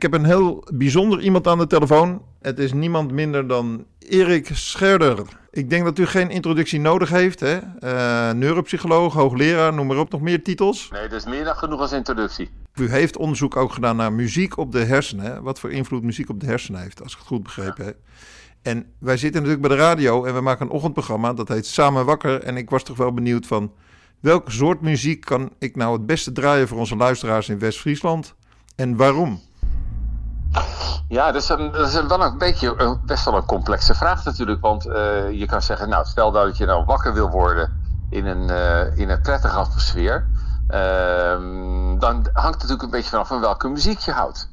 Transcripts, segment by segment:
Ik heb een heel bijzonder iemand aan de telefoon. Het is niemand minder dan Erik Scherder. Ik denk dat u geen introductie nodig heeft. Hè? Uh, neuropsycholoog, hoogleraar, noem maar op. Nog meer titels? Nee, dat is meer dan genoeg als introductie. U heeft onderzoek ook gedaan naar muziek op de hersenen. Wat voor invloed muziek op de hersenen heeft, als ik het goed begrepen heb. En wij zitten natuurlijk bij de radio en we maken een ochtendprogramma. Dat heet Samen Wakker. En ik was toch wel benieuwd van... welke soort muziek kan ik nou het beste draaien voor onze luisteraars in West-Friesland? En waarom? Ja, dat is, een, wel een beetje een, best wel een complexe vraag natuurlijk. Want uh, je kan zeggen, nou, stel dat je nou wakker wil worden in een, uh, in een prettige atmosfeer. Uh, dan hangt het natuurlijk een beetje vanaf van welke muziek je houdt.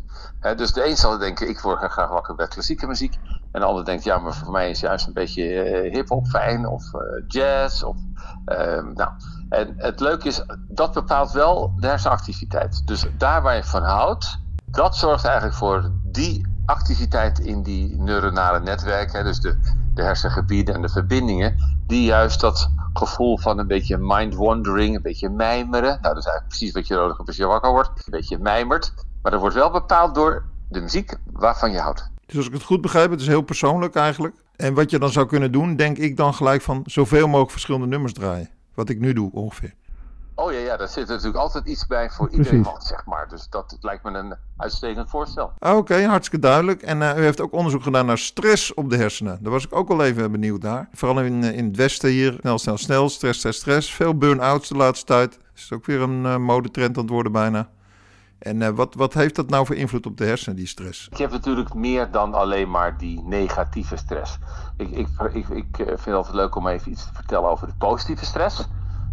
Dus de een zal denken, ik word graag wakker bij klassieke muziek. En de ander denkt, ja, maar voor mij is juist een beetje uh, hip-hop fijn. Of jazz. Of, ehm, nou. En het leuke is, dat bepaalt wel de hersenactiviteit. Dus daar waar je van houdt dat zorgt eigenlijk voor die activiteit in die neuronale netwerken, dus de, de hersengebieden en de verbindingen, die juist dat gevoel van een beetje mind-wandering, een beetje mijmeren, nou dat is eigenlijk precies wat je nodig hebt als je wakker wordt, een beetje mijmert, maar dat wordt wel bepaald door de muziek waarvan je houdt. Dus als ik het goed begrijp, het is heel persoonlijk eigenlijk. En wat je dan zou kunnen doen, denk ik dan gelijk van zoveel mogelijk verschillende nummers draaien. Wat ik nu doe ongeveer. Oh ja, ja, daar zit natuurlijk altijd iets bij voor iedereen, zeg maar. Dus dat lijkt me een uitstekend voorstel. Ah, oké, hartstikke duidelijk. En uh, u heeft ook onderzoek gedaan naar stress op de hersenen. Daar was ik ook wel even benieuwd naar. Vooral in, eh, in het westen hier. Snel, snel, snel. Stress, stress, stress. Veel burn-outs de laatste tijd. Is ook weer een uh, modetrend aan het worden bijna. En uh, wat, wat heeft dat nou voor invloed op de hersenen, die stress? Ik heb natuurlijk meer dan alleen maar die negatieve stress. Ik, ik, ik, ik vind het altijd leuk om even iets te vertellen over de positieve stress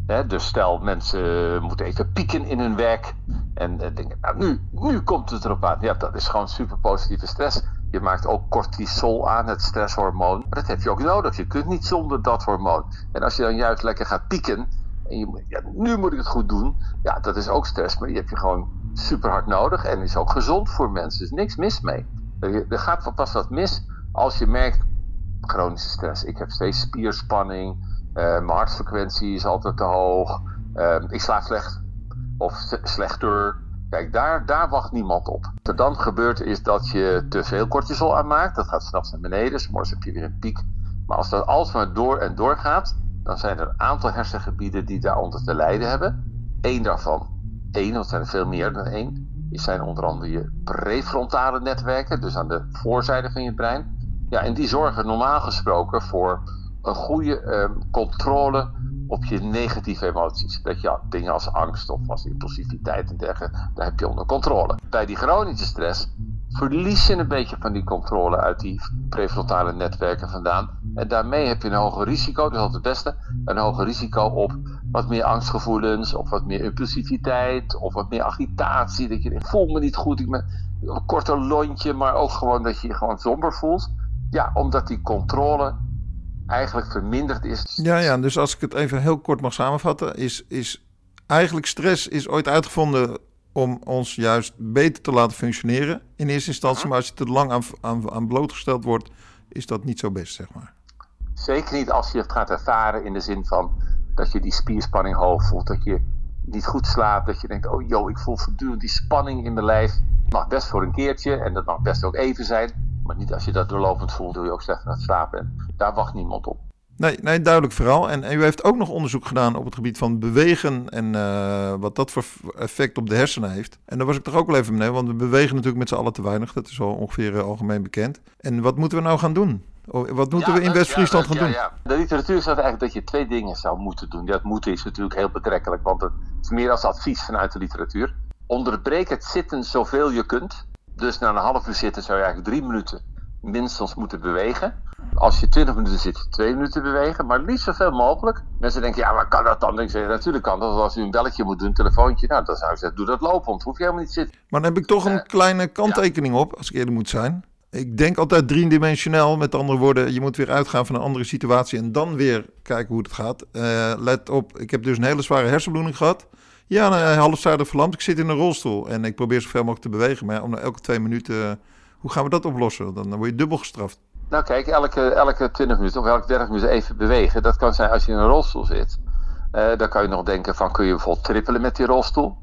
dus stel, mensen moeten even pieken in hun werk. En uh, denken, nou, nu, nu komt het erop aan. Ja, dat is gewoon super positieve stress. Je maakt ook cortisol aan, het stresshormoon. Maar dat heb je ook nodig. Je kunt niet zonder dat hormoon. En als je dan juist lekker gaat pieken. En je, ja, nu moet ik het goed doen. Ja, dat is ook stress. Maar die heb je gewoon super hard nodig. En is ook gezond voor mensen. Er is niks mis mee. Er, er gaat pas wat mis als je merkt. Chronische stress. Ik heb steeds spierspanning mijn hartfrequentie is altijd te hoog. Uh, ik slaap slecht. Of slechter. Kijk, daar, daar wacht niemand op. Wat er dan gebeurt is dat je te veel cortisol aanmaakt. Dat gaat s'nachts naar beneden. S'morgens heb je weer een piek. Maar als dat alsmaar door en door gaat, dan zijn er een aantal hersengebieden die daaronder te lijden hebben. Eén daarvan, één, want er zijn er veel meer dan één, die zijn onder andere je prefrontale netwerken, dus aan de voorzijde van je brein. Ja, en die zorgen normaal gesproken voor een goede uh, controle op je negatieve emoties. Dat je dingen als angst of als impulsiviteit en dergelijke, daar heb je onder controle. Bij die chronische stress verlies je een beetje van die controle uit die prefrontale netwerken vandaan. En daarmee heb je een hoger risico, dat is altijd het beste, een hoger risico op wat meer angstgevoelens, of wat meer impulsiviteit, of wat meer agitatie. Dat je denkt, voel me niet goed, ik ben een korter lontje, maar ook gewoon dat je je gewoon somber voelt. Ja, omdat die controle eigenlijk verminderd is. Ja, ja, dus als ik het even heel kort mag samenvatten, is, is eigenlijk stress is ooit uitgevonden om ons juist beter te laten functioneren in eerste instantie. Maar als je te lang aan, aan, aan blootgesteld wordt, is dat niet zo best, zeg maar. Zeker niet als je het gaat ervaren in de zin van dat je die spierspanning hoog voelt, dat je niet goed slaapt, dat je denkt, oh joh, ik voel voortdurend die spanning in mijn lijf. Het mag best voor een keertje en dat mag best ook even zijn. Maar niet als je dat doorlopend voelt, doe je ook slecht aan het slapen. En daar wacht niemand op. Nee, nee duidelijk vooral. En, u heeft ook nog onderzoek gedaan op het gebied van bewegen en uh, wat dat voor effect op de hersenen heeft. En daar was ik toch ook wel even mee, want we bewegen natuurlijk met z'n allen te weinig. Dat is al ongeveer uh, algemeen bekend. En wat moeten we nou gaan doen? Wat moeten we in West-Friesland gaan doen? Ja, De literatuur zegt eigenlijk dat je twee dingen zou moeten doen. Dat moeten is natuurlijk heel betrekkelijk, want het is meer als advies vanuit de literatuur. Onderbreek het zitten zoveel je kunt. Dus na een half uur zitten zou je eigenlijk drie minuten minstens moeten bewegen. Als je 20 minuten zit, twee minuten bewegen, maar liefst zoveel mogelijk. Mensen denken, ja, maar kan dat dan? Ik zeg, natuurlijk kan dat. Als u een belletje moet doen, een telefoontje, nou, dan zou ik zeggen, doe dat lopend. Hoef je helemaal niet te zitten. Maar dan heb ik toch een uh, kleine kanttekening ja. op, als ik eerder moet zijn. Ik denk altijd driedimensioneel, met andere woorden, je moet weer uitgaan van een andere situatie en dan weer kijken hoe het gaat. Uh, let op, ik heb dus een hele zware hersenbloeding gehad. Ja, een halfzijdig verlamd. Ik zit in een rolstoel en ik probeer zoveel mogelijk te bewegen. Maar om elke twee minuten, hoe gaan we dat oplossen? Dan, word je dubbel gestraft. Nou kijk, elke, elke 20 minuten of elke 30 minuten even bewegen. Dat kan zijn als je in een rolstoel zit. Uh, dan kan je nog denken van kun je bijvoorbeeld trippelen met die rolstoel.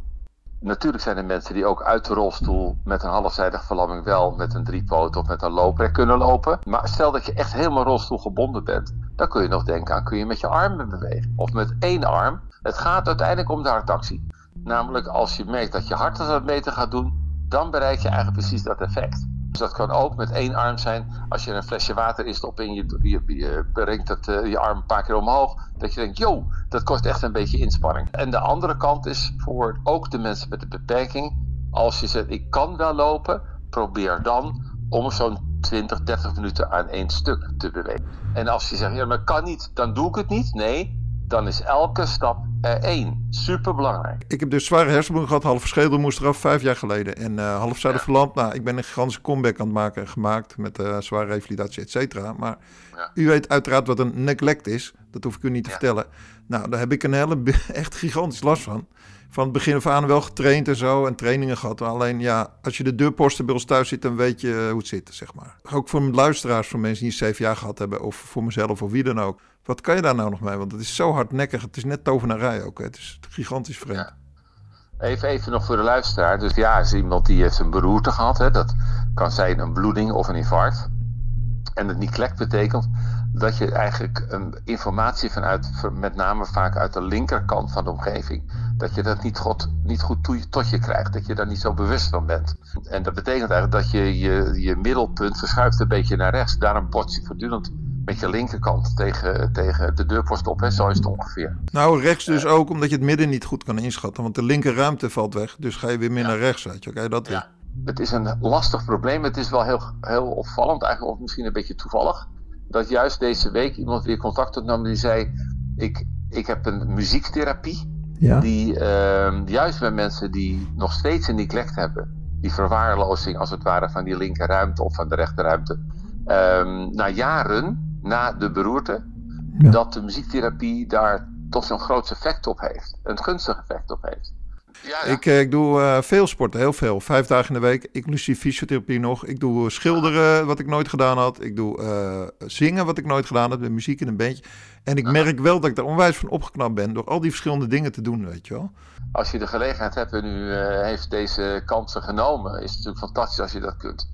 Natuurlijk zijn er mensen die ook uit de rolstoel met een halfzijdige verlamming wel met een driepoot of met een loper kunnen lopen. Maar stel dat je echt helemaal rolstoelgebonden bent, dan kun je nog denken aan kun je met je armen bewegen of met één arm. Het gaat uiteindelijk om de hartactie. Namelijk als je merkt dat je hart het meten gaat doen, dan bereik je eigenlijk precies dat effect. Dus dat kan ook met één arm zijn. Als je een flesje water instopt en je, je, je brengt het, uh, je arm een paar keer omhoog. Dat je denkt, yo, dat kost echt een beetje inspanning. En de andere kant is voor ook de mensen met een beperking. Als je zegt, ik kan wel lopen, probeer dan om zo'n 20, 30 minuten aan één stuk te bewegen. En als je zegt, ja, maar kan niet, dan doe ik het niet. Nee, dan is elke stap er één. Super belangrijk. Ik heb dus zware hersenbloeding gehad, half schedel moest eraf vijf jaar geleden. En uh, half zuiden ja. verlamd. Nou, ik ben een gigantische comeback aan het maken gemaakt met uh, zware revalidatie, et cetera. Maar ja. u weet uiteraard wat een neglect is. Dat hoef ik u niet te ja. vertellen. Nou, daar heb ik een hele, echt gigantisch last van. Van het begin af aan wel getraind en zo en trainingen gehad. Alleen ja, als je de deurposten bij ons thuis zit, dan weet je hoe het zit, zeg maar. Ook voor luisteraars, voor mensen die zeven jaar gehad hebben, of voor mezelf of wie dan ook. Wat kan je daar nou nog mee? Want het is zo hardnekkig. Het is net tovenarij ook. Hè? Het is gigantisch vreemd. Even, even nog voor de luisteraar. Dus ja, is iemand die heeft een beroerte gehad. Hè? Dat kan zijn een bloeding of een infarct. En het neglect betekent dat je eigenlijk een informatie vanuit, met name vaak uit de linkerkant van de omgeving, dat je dat niet, goed, niet goed to, tot je krijgt, dat je daar niet zo bewust van bent. En dat betekent eigenlijk dat je je, je middelpunt verschuift een beetje naar rechts. Daarom bot je voortdurend met je linkerkant tegen, tegen de deurpost op. Hè? Zo is het ongeveer. Nou, rechts dus ook omdat je het midden niet goed kan inschatten. Want de linker ruimte valt weg. Dus ga je weer meer ja. naar rechts uit. Oké, dat ja. Het is een lastig probleem. Het is wel heel, heel opvallend, eigenlijk of misschien een beetje toevallig. Dat juist deze week iemand weer contact opnam die zei... Ik, ik heb een muziektherapie. Ja. Die uh, juist bij mensen die nog steeds een neglect hebben. Die verwaarlozing als het ware van die linker ruimte of van de rechterruimte. Um, na jaren na de beroerte, ja. dat de muziektherapie daar toch zo'n groot effect op heeft. Een gunstig effect op heeft. Ja, ja. Ik, ik doe uh, veel sporten, heel veel. Vijf dagen in de week, inclusief fysiotherapie nog. Ik doe schilderen, wat ik nooit gedaan had. Ik doe uh, zingen, wat ik nooit gedaan had, met muziek in een bandje. En ik merk wel dat ik daar onwijs van opgeknapt ben door al die verschillende dingen te doen, weet je wel. Als je de gelegenheid hebt en u uh, heeft deze kansen genomen, is het natuurlijk fantastisch als je dat kunt.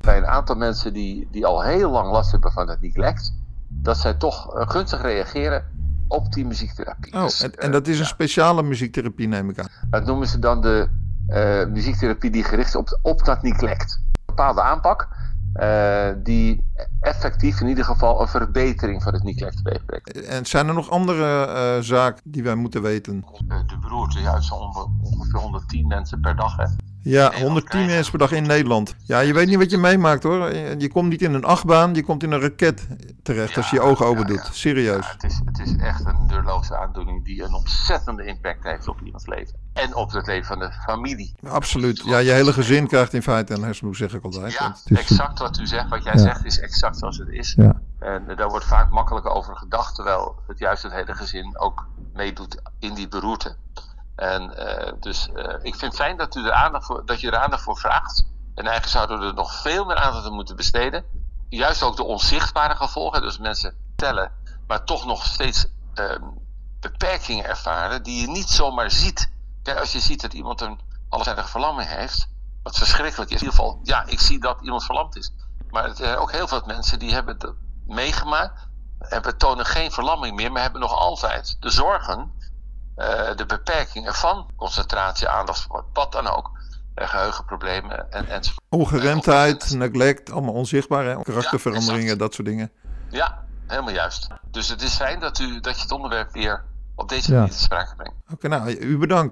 Bij een aantal mensen die, die al heel lang last hebben van het neglect, dat zij toch gunstig reageren op die muziektherapie. Oh, dus, en, en, dat is een speciale muziektherapie, neem ik aan. Dat noemen ze dan de uh, muziektherapie die gericht is op, op dat neglect. Een bepaalde aanpak uh, die effectief in ieder geval een verbetering van het neglect teweegbrengt. En zijn er nog andere uh, zaken die wij moeten weten? De beroerte, ja, het zijn ongeveer 110 mensen per dag. Hè. Ja, 110 mensen per dag in Nederland. Ja, je weet niet wat je meemaakt hoor. Je komt niet in een achtbaan, je komt in een raket terecht ja, als je je ogen open doet. Serieus. het, is, het is echt een deurloze aandoening die een ontzettende impact heeft op iemands leven. En op het leven van de familie. Absoluut. Ja, je hele gezin krijgt in feite een hersenbloed, zeg ik altijd. Ja, exact wat u zegt. Wat jij zegt is exact zoals het is. En daar wordt vaak makkelijk over gedacht, terwijl het juist het hele gezin ook meedoet in die beroerte. En uh, dus uh, ik vind het fijn dat, u er aandacht voor, dat je er aandacht voor vraagt. En eigenlijk zouden we er nog veel meer aandacht aan moeten besteden. Juist ook de onzichtbare gevolgen, dus mensen tellen, maar toch nog steeds uh, beperkingen ervaren die je niet zomaar ziet. Als je ziet dat iemand een alleszijdige verlamming heeft, wat verschrikkelijk is. In ieder geval, ja, ik zie dat iemand verlamd is. Maar er zijn ook heel veel mensen die hebben dat meegemaakt, hebben, tonen geen verlamming meer, maar hebben nog altijd de zorgen de beperkingen van concentratie, aandacht, wat dan ook. Uh, geheugenproblemen en, enzovoort. Ongeremdheid, neglect, allemaal onzichtbaar, hè? karakterveranderingen, ja, dat soort dingen. Ja, helemaal juist. Dus het is fijn dat, u, dat je het onderwerp weer op deze manier te sprake brengt. Oké, okay, nou, u bedankt.